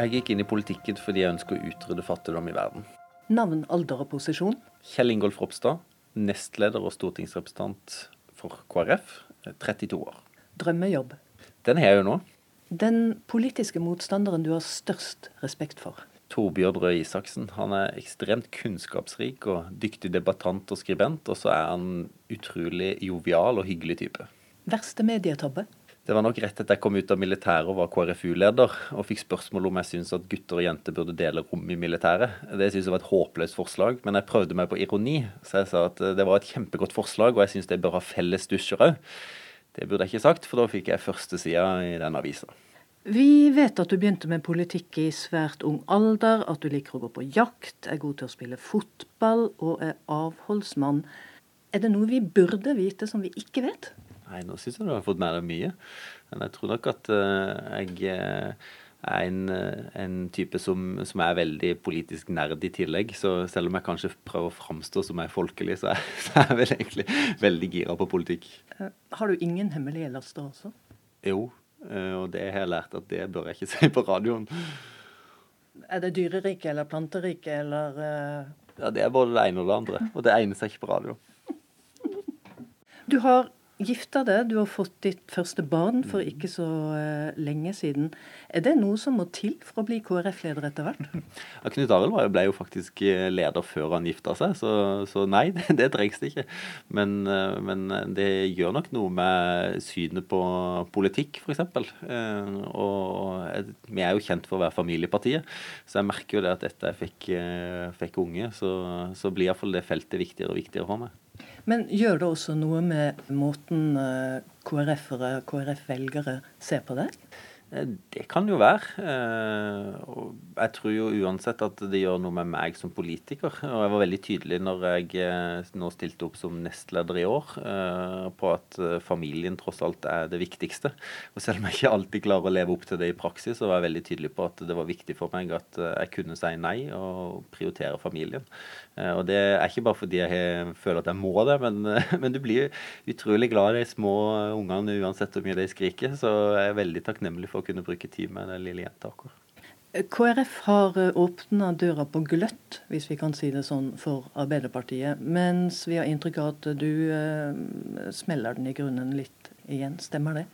Jeg gikk inn i politikken fordi jeg ønsker å utrydde fattigdom i verden. Navn, alder og posisjon? Kjell Ingolf Ropstad, nestleder og stortingsrepresentant for KrF, 32 år. Drømmejobb? Den har jeg jo nå. Den politiske motstanderen du har størst respekt for? Torbjørn Røe Isaksen. Han er ekstremt kunnskapsrik og dyktig debattant og skribent, og så er han utrolig jovial og hyggelig type. Verste medietabbe? Det var nok rett etter jeg kom ut av militæret og var KrFU-leder, og fikk spørsmål om jeg syntes at gutter og jenter burde dele rom i militæret. Det syntes jeg var et håpløst forslag, men jeg prøvde meg på ironi. Så jeg sa at det var et kjempegodt forslag, og jeg syns de bør ha felles dusjer òg. Det burde jeg ikke sagt, for da fikk jeg førstesida i den avisa. Vi vet at du begynte med politikk i svært ung alder, at du liker å gå på jakt, er god til å spille fotball og er avholdsmann. Er det noe vi burde vite som vi ikke vet? Nei, nå syns jeg du har fått med deg mye. Men jeg tror nok at uh, jeg uh, er en, uh, en type som, som, er veldig politisk nerd i tillegg. Så selv om jeg kanskje prøver å framstå som jeg er folkelig, så er, så er jeg vel egentlig veldig gira på politikk. Har du ingen hemmelige laster også? Jo, og det har jeg lært at det bør jeg ikke si på radioen. Er det dyreriket eller planteriket eller Ja, det er både det ene og det andre. Og det egner seg ikke på radio. Du har gifta deg, du har fått ditt første barn for ikke så uh, lenge siden. Er det noe som må til for å bli KrF-leder etter hvert? Ja, Knut Arild ble jo faktisk eh, leder før han gifta seg, så, så nei, det, trengs det ikke. Men, uh, men, det gjør nok noe med synet på politikk, f.eks. Og vi er jo kjent for å være familiepartiet, så jeg merker jo det at etter jeg fikk, fikk unge, så, så blir iallfall det feltet viktigere og viktigere for meg. Men gjør det også noe med måten eh, KrF-ere, KrF-velgere ser på deg? Eh, det kan jo være. Eh, jeg tror jo uansett at det gjør noe med meg som politiker. Og jeg var veldig tydelig når jeg eh, nå stilte opp som nestleder i år, på at familien tross alt er det viktigste. Og selv om jeg ikke alltid klarer å leve opp til det i praksis, så var jeg veldig tydelig på at det var viktig for meg at jeg kunne si nei og prioritere familien. Og det er ikke bare fordi jeg føler at jeg må det, men, men du blir utrolig glad i de små ungene uansett hvor mye de skriker. Så jeg er veldig takknemlig for å kunne bruke tid med den lille jenta akkurat. KrF har eh, åpna døra på gløtt, hvis vi kan si det sånn, for Arbeiderpartiet. Mens vi har inntrykk av at du eh, smeller den i grunnen litt igjen. Stemmer det?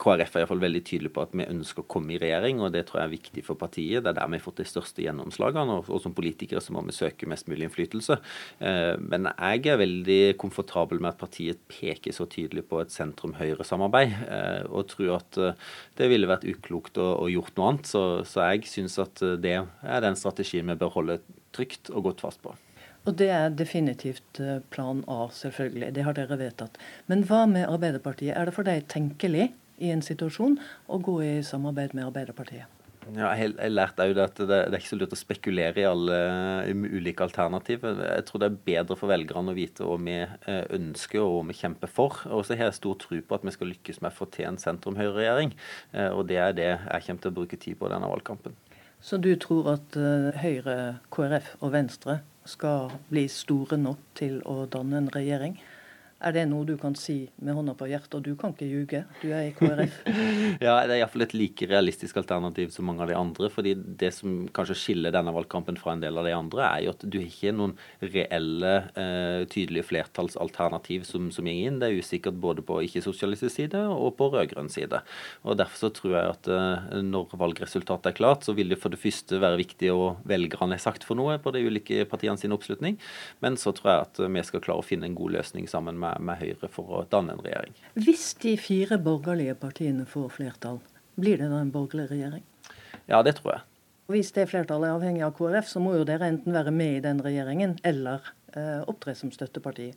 KrF er iallfall veldig tydelig på at vi ønsker å komme i regjering, og det tror jeg er viktig for partiet. Det er der vi har fått de største gjennomslagene, og, som politikere så må vi søke mest mulig innflytelse. Eh, men jeg er veldig komfortabel med at partiet peker så tydelig på et sentrum-høyre-samarbeid, eh, og tror at eh, det ville vært uklokt å, å gjort noe annet. Så, så jeg syns at det er den strategien vi bør holde trygt og godt fast på. Og det er definitivt plan A, selvfølgelig. Det har dere vedtatt. Men hva med Arbeiderpartiet? Er det for deg tenkelig i en situasjon og gå i samarbeid med Arbeiderpartiet. Ja, jeg har lært at det, det, er ikke så lurt å spekulere i alle ulike alternativer. Jeg tror det er bedre for velgerne å vite hva vi eh, ønsker og hva vi kjemper for. Og så har jeg stor tro på at vi skal lykkes med å få til en sentrum-høyre-regjering. Eh, og det er det jeg kommer til å bruke tid på denne valgkampen. Så du tror at eh, Høyre, KrF og Venstre skal bli store nok til å danne en regjering? Er det noe du kan si med hånda på hjertet? Og du kan ikke ljuge, du er i KrF. ja, det er iallfall et like realistisk alternativ som mange av de andre. fordi det som kanskje skiller denne valgkampen fra en del av de andre, er jo at du har ikke noen reelle, eh, tydelige flertallsalternativ som, som går inn. Det er usikkert både på ikke-sosialistisk side og på rød-grønn side. Og Derfor så tror jeg at eh, når valgresultatet er klart, så vil det for det første være viktig å velgerne har sagt for noe på de ulike partiene sin oppslutning. Men så tror jeg at vi skal klare å finne en god løsning sammen med med Høyre for å danne en regjering. Hvis de fire borgerlige partiene får flertall, blir det da en borgerlig regjering? Ja, det tror jeg. Hvis det flertallet er avhengig av KrF, så må jo dere enten være med i den regjeringen eller opptre som støtteparti?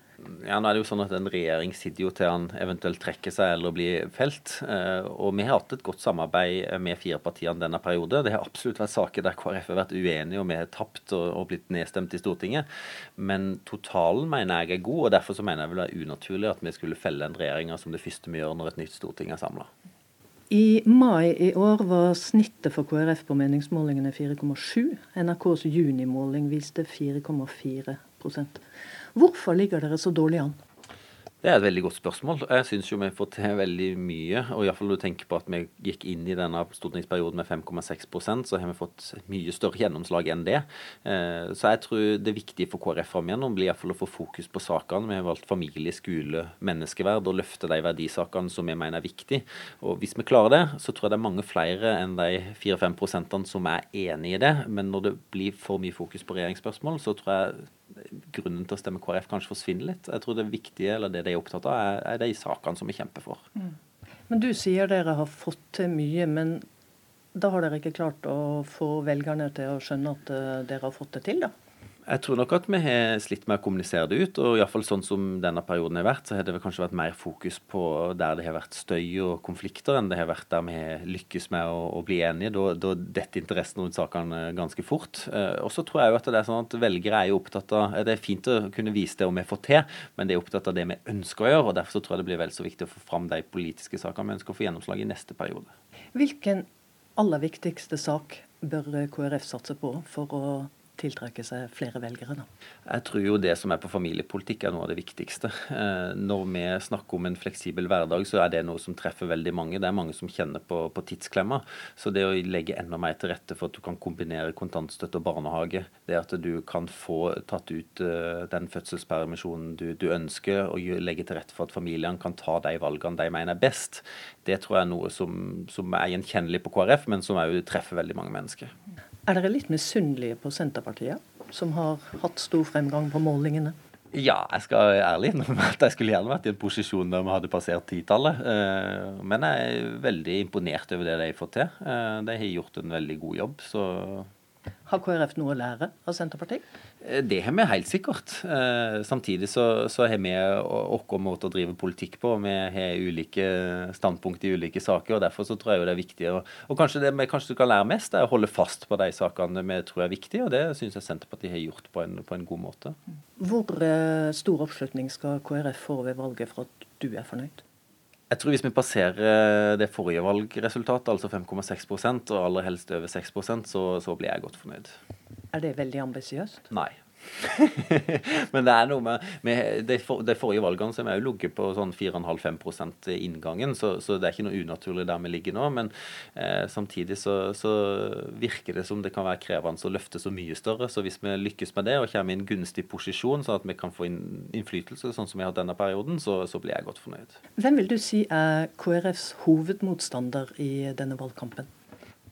Ja, nå er det jo sånn at En regjering sitter jo til han eventuelt trekker seg eller blir felt. Eh, og Vi har hatt et godt samarbeid med fire partiene denne periode. Det har absolutt vært saker der KrF har vært uenige og vi har tapt og, blitt nedstemt i Stortinget. Men totalen mener jeg er god, og derfor så mener jeg vel det er unaturlig at vi skulle felle en regjering som det første vi gjør når et nytt storting er samla. I mai i år var snittet for KrF på meningsmålingene 4,7. NRKs junimåling viste 4,4% Hvorfor ligger dere så dårlig an? Det er et veldig godt spørsmål. Jeg syns jo vi fått til veldig mye. og Iallfall når du tenker på at vi gikk inn i denne stortingsperioden med 5,6% så har vi fått mye større gjennomslag enn det. Eh, så jeg tror det viktige for KrF framover blir iallfall å få fokus på sakene. Vi har valgt familie, skole, menneskeverd og løfte de verdisakene som vi mener er viktige. Og hvis vi klarer det, så tror jeg det er mange flere enn de 4-5 prosentene som er enig i det. Men når det blir for mye fokus på regjeringsspørsmål, så tror jeg grunnen til å stemme KrF kanskje forsvinner litt. Jeg tror det viktige, eller det de er opptatt av, er, er de sakene som vi kjemper for. Mm. Men du sier dere har fått til mye, men da har dere ikke klart å få velgerne til å skjønne at eh, dere har fått det til, da? Jeg tror nok at vi har slitt med å kommunisere det ut. og i fall sånn som denne perioden har vært, så har det kanskje vært mer fokus på der det har vært støy og konflikter, enn det har vært der vi har lykkes med å, å bli enige. Da, da detter interessen rundt sakene ganske fort. Eh, og så tror jeg jo at det er sånn at velgere er jo opptatt av Det er fint å kunne vise det om vi får til, men de er opptatt av det vi ønsker å gjøre. og Derfor så tror jeg det blir vel så viktig å få fram de politiske sakene vi ønsker å få gjennomslag i neste periode. Hvilken aller viktigste sak bør KrF satse på for å tiltrekke seg flere velgere? Da? Jeg tror jo det som er på familiepolitikk er noe av det viktigste. Eh, når vi snakker om en fleksibel hverdag, så er det noe som treffer veldig mange. Det er mange som kjenner på, på tidsklemma. Så det å legge enda mer til rette for at du kan kombinere kontantstøtte og barnehage, det at du kan få tatt ut uh, den fødselspermisjonen du, du, ønsker, og legge til rette for at familiene kan ta de valgene de mener er best, det tror jeg er noe som, som er gjenkjennelig på KrF, men som òg treffer veldig mange mennesker. Er dere litt misunnelige på Senterpartiet, som har hatt stor fremgang på målingene? Ja, jeg skal være ærlig innrømme at jeg skulle gjerne vært i en posisjon der vi hadde passert titallet. Eh, men jeg er veldig imponert over det de har fått til. Eh, de har gjort en veldig god jobb. så har KrF noe å lære av Senterpartiet? Eh, det har vi helt sikkert. Eh, samtidig så, så har vi vår måte å drive politikk på. Vi har ulike standpunkt i ulike saker. og Derfor så tror jeg det er viktig. Og, og kanskje det vi kanskje kan lære mest, er å holde fast på de sakene vi tror er viktige. Og det syns jeg Senterpartiet har gjort på en, på en god måte. Hvor eh, stor oppslutning skal KrF få ved valget for at du er fornøyd? Jeg tror hvis vi passerer det forrige valgresultatet, altså 5,6% og aller helst over 6% så, så blir jeg godt fornøyd. Er det veldig ambisiøst? Nei. Men det er noe med, med de, for, de, forrige valgene som har ligget på sånn 4,5-5 inngangen, så, så, det er ikke noe unaturlig der vi ligger nå. Men eh, samtidig så, så, virker det som det kan være krevende å løfte så mye større. Så hvis vi lykkes med det og kommer i en gunstig posisjon, sånn at vi kan få inn innflytelse, sånn som vi har hatt denne perioden, så, så blir jeg godt fornøyd. Hvem vil du si er KrFs hovedmotstander i denne valgkampen?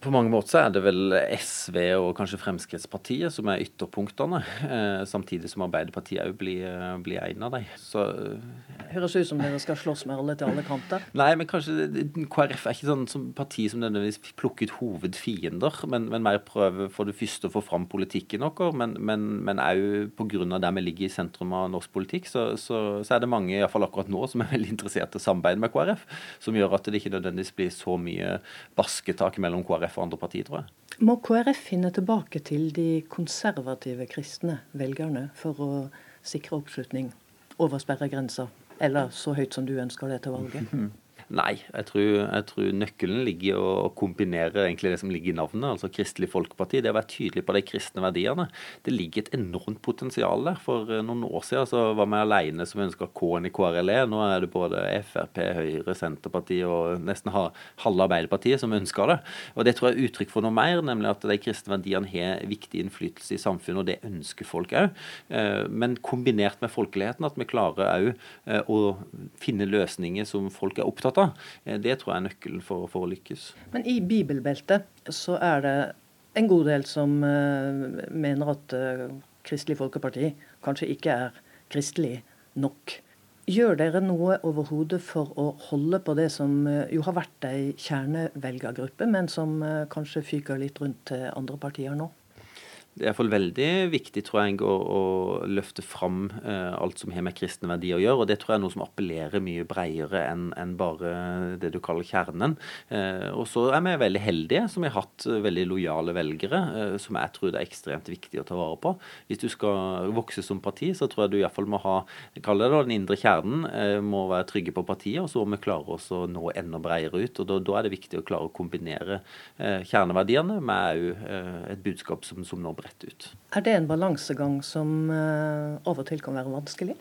På mange måter så er det vel SV og kanskje Fremskrittspartiet som er ytterpunktene. Eh, samtidig som Arbeiderpartiet òg blir, eh, blir en av dem. Så eh, Høres ut som dere skal slåss med alle til alle kanter? Nei, men kanskje KrF er ikke sånn som parti som nødvendigvis plukker ut hovedfiender, men, men mer prøver for det første å få fram politikken vår. Men òg pga. der vi ligger i sentrum av norsk politikk, så, så, så er det mange, iallfall akkurat nå, som er veldig interessert i å samarbeide med KrF. Som gjør at det ikke nødvendigvis blir så mye basketak mellom KrF KrF og andre partier, tror jeg. Må KrF finne tilbake til de konservative kristne velgerne for å sikre oppslutning over sperregrensa, eller så høyt som du ønsker det til valget? Nei, jeg tror, jeg tror, nøkkelen ligger i å kombinere egentlig det som ligger i navnet, altså Kristelig Folkeparti. Det å være tydelig på de kristne verdiene. Det ligger et enormt potensial der. For eh, noen år siden så var vi alene som ønska K-en i KRLE. Nå er det både Frp, Høyre, Senterpartiet og nesten halve Arbeiderpartiet som ønsker det. Og Det tror jeg er uttrykk for noe mer, nemlig at de kristne verdiene har viktig innflytelse i samfunnet, og det ønsker folk òg. Eh, men kombinert med folkeligheten, at vi klarer òg eh, å finne løsninger som folk er opptatt av. Eh, det tror jeg er nøkkelen for, for, å lykkes. Men i bibelbeltet så er det en god del som uh, mener at uh, Kristelig Folkeparti kanskje ikke er kristelig nok. Gjør dere noe overhodet for å holde på det som jo har vært ei kjernevelgergruppe, men som kanskje fyker litt rundt til andre partier nå? Det er iallfall veldig viktig tror jeg, å, å løfte fram eh, alt som har med kristne verdier å gjøre. og Det tror jeg er noe som appellerer mye bredere enn en bare det du kaller kjernen. Eh, og så er vi veldig heldige som har hatt veldig lojale velgere, eh, som jeg tror det er ekstremt viktig å ta vare på. Hvis du skal vokse som parti, så tror jeg du iallfall må ha kall det da, den indre kjernen, eh, må være trygge på partiet, og så må vi klare oss å nå enda bredere ut. og Da, da er det viktig å klare å kombinere eh, kjerneverdiene med eh, et budskap som, som når bredt ut. Er det en balansegang som uh, av og til kan være vanskelig?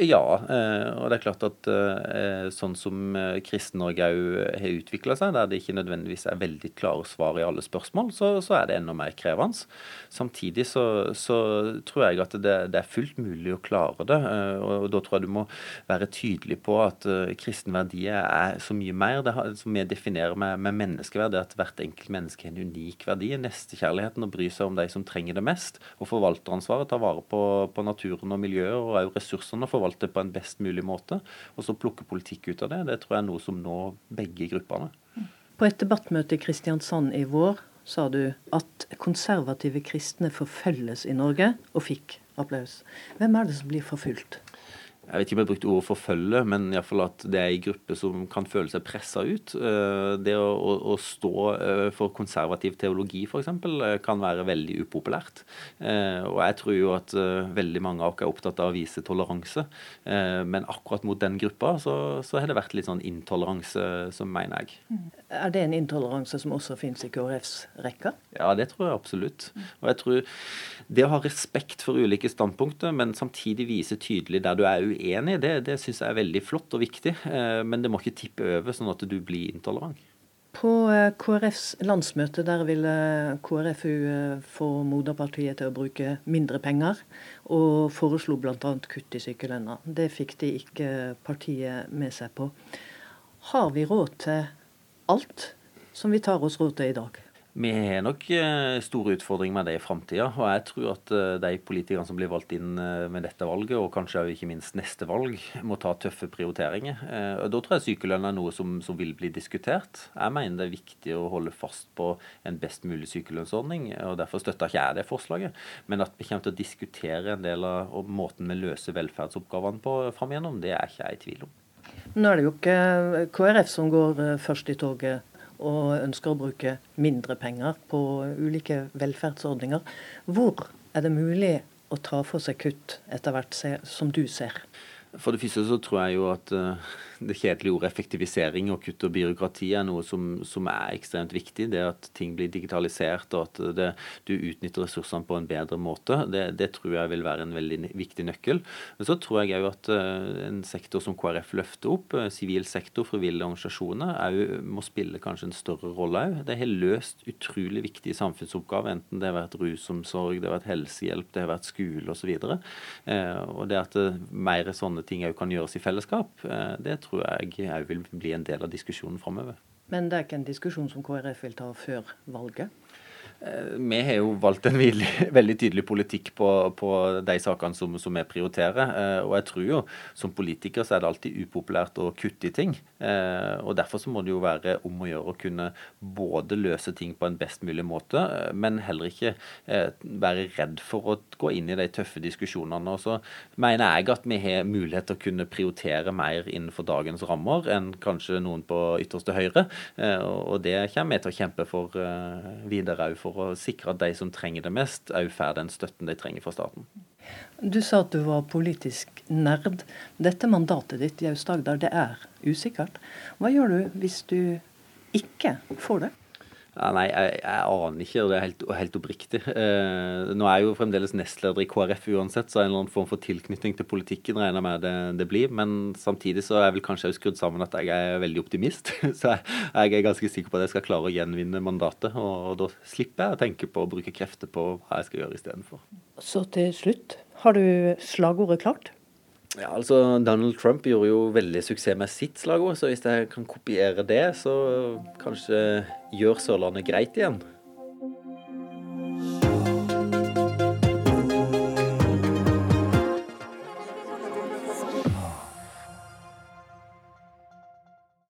Ja, eh, og det er klart at eh, sånn som eh, Kristen-Norge òg har utvikla seg, der det ikke nødvendigvis er veldig klare svar i alle spørsmål, så, så er det enda mer krevende. Samtidig så, så tror jeg at det, det, er fullt mulig å klare det. Og da tror jeg du må være tydelig på at kristen verdi er så mye mer. Det som vi definerer med, med menneskeverd, er at hvert enkelt menneske har en unik verdi. Nestekjærligheten, å bry seg om de som trenger det mest. Og forvalteransvaret, ta vare på, på naturen og miljøet og òg ressursene. for forvalte på en best mulig måte. Og så plukke politikk ut av det. Det tror jeg er noe som når begge gruppene. På et debattmøte i Kristiansand i vår sa du at konservative kristne forfølges i Norge, og fikk applaus. Hvem er det som blir forfulgt? Jeg vet ikke om jeg brukte ordet forfølge, men iallfall at det er en gruppe som kan føle seg pressa ut. Eh, det å, å, å, stå eh, for konservativ teologi f.eks. Eh, kan være veldig upopulært. Og jeg tror jo at veldig mange av oss er opptatt av å vise toleranse, men akkurat mot den gruppa så, så har det vært litt sånn intoleranse, som mener jeg. Er det en intoleranse som også finnes i KrFs rekker? Ja, det tror jeg absolutt. Og jeg tror det å ha respekt for ulike standpunkter, men samtidig vise tydelig der du er uenig, det, det syns jeg er veldig flott og viktig. Eh, men det må ikke tippe over sånn at du blir intolerant. På eh, KrFs landsmøte der ville KrFU eh, få moderpartiet til å bruke mindre penger, og foreslo bl.a. kutt i sykelønna. Det fikk de ikke partiet med seg på. Har vi råd til alt som vi tar oss råd til i dag? Vi har nok eh, store utfordringer med det i framtida. Og jeg tror at eh, de politikerne som blir valgt inn eh, med dette valget, og kanskje ikke minst neste valg, må ta tøffe prioriteringer. Og Da tror jeg sykelønn er noe som, som, vil bli diskutert. Jeg mener det er viktig å holde fast på en best mulig sykelønnsordning, og derfor støtter ikke jeg det forslaget. Men at vi kommer til å diskutere en del av måten vi løser velferdsoppgavene på fram igjennom, det er ikke jeg i tvil om. Nå er det jo ikke KrF som går først i toget og ønsker å bruke mindre penger på ulike velferdsordninger. Hvor er det mulig å ta for seg kutt etter hvert, som du ser? For det første så tror jeg jo at uh, det kjedelige ordet effektivisering og kutt og byråkrati er noe som, som, er ekstremt viktig. Det at ting blir digitalisert og at det, du utnytter ressursene på en bedre måte, det, det, tror jeg vil være en veldig viktig nøkkel. Men så tror jeg òg at uh, en sektor som KrF løfter opp, uh, sivil sektor, frivillige organisasjoner, òg må spille kanskje en større rolle òg. De har løst utrolig viktige samfunnsoppgaver, enten det har vært rusomsorg, det har vært helsehjelp, det har vært skole osv. Uh, og det at mer sånne ting òg kan gjøres i fellesskap, eh, det tror jeg òg vil bli en del av diskusjonen framover. Men det er ikke en diskusjon som KrF vil ta før valget? Eh, vi har jo valgt en veldig, tydelig politikk på, på de sakene som, som, vi prioriterer. Eh, og jeg tror jo som politiker så er det alltid upopulært å kutte i ting. Eh, og Derfor så må det jo være om å gjøre å kunne både løse ting på en best mulig måte, men heller ikke være redd for å gå inn i de tøffe diskusjonene. Og så mener jeg at vi har mulighet til å kunne prioritere mer innenfor dagens rammer enn kanskje noen på ytterste høyre. Og det kommer vi til å kjempe for videre òg for å sikre at de som trenger det mest, òg får den støtten de trenger fra staten. Du sa at du var politisk nerd. Dette mandatet ditt i Aust-Agder, det er usikkert. Hva gjør du hvis du ikke får det? Ja, nei, jeg, jeg, aner ikke, og det er helt, helt oppriktig. Eh, nå er jeg jo fremdeles nestleder i KrF uansett, så en eller annen form for tilknytning til politikken regner jeg med det, det blir. Men samtidig så er jeg vel kanskje også skrudd sammen at jeg er veldig optimist. Så jeg, jeg, er ganske sikker på at jeg skal klare å gjenvinne mandatet. Og, og da slipper jeg å tenke på å bruke krefter på hva jeg skal gjøre istedenfor. Så til slutt, har du slagordet klart? Ja, altså Donald Trump gjorde jo veldig suksess med sitt slagord, så hvis jeg kan kopiere det, så kanskje gjør Sørlandet greit igjen.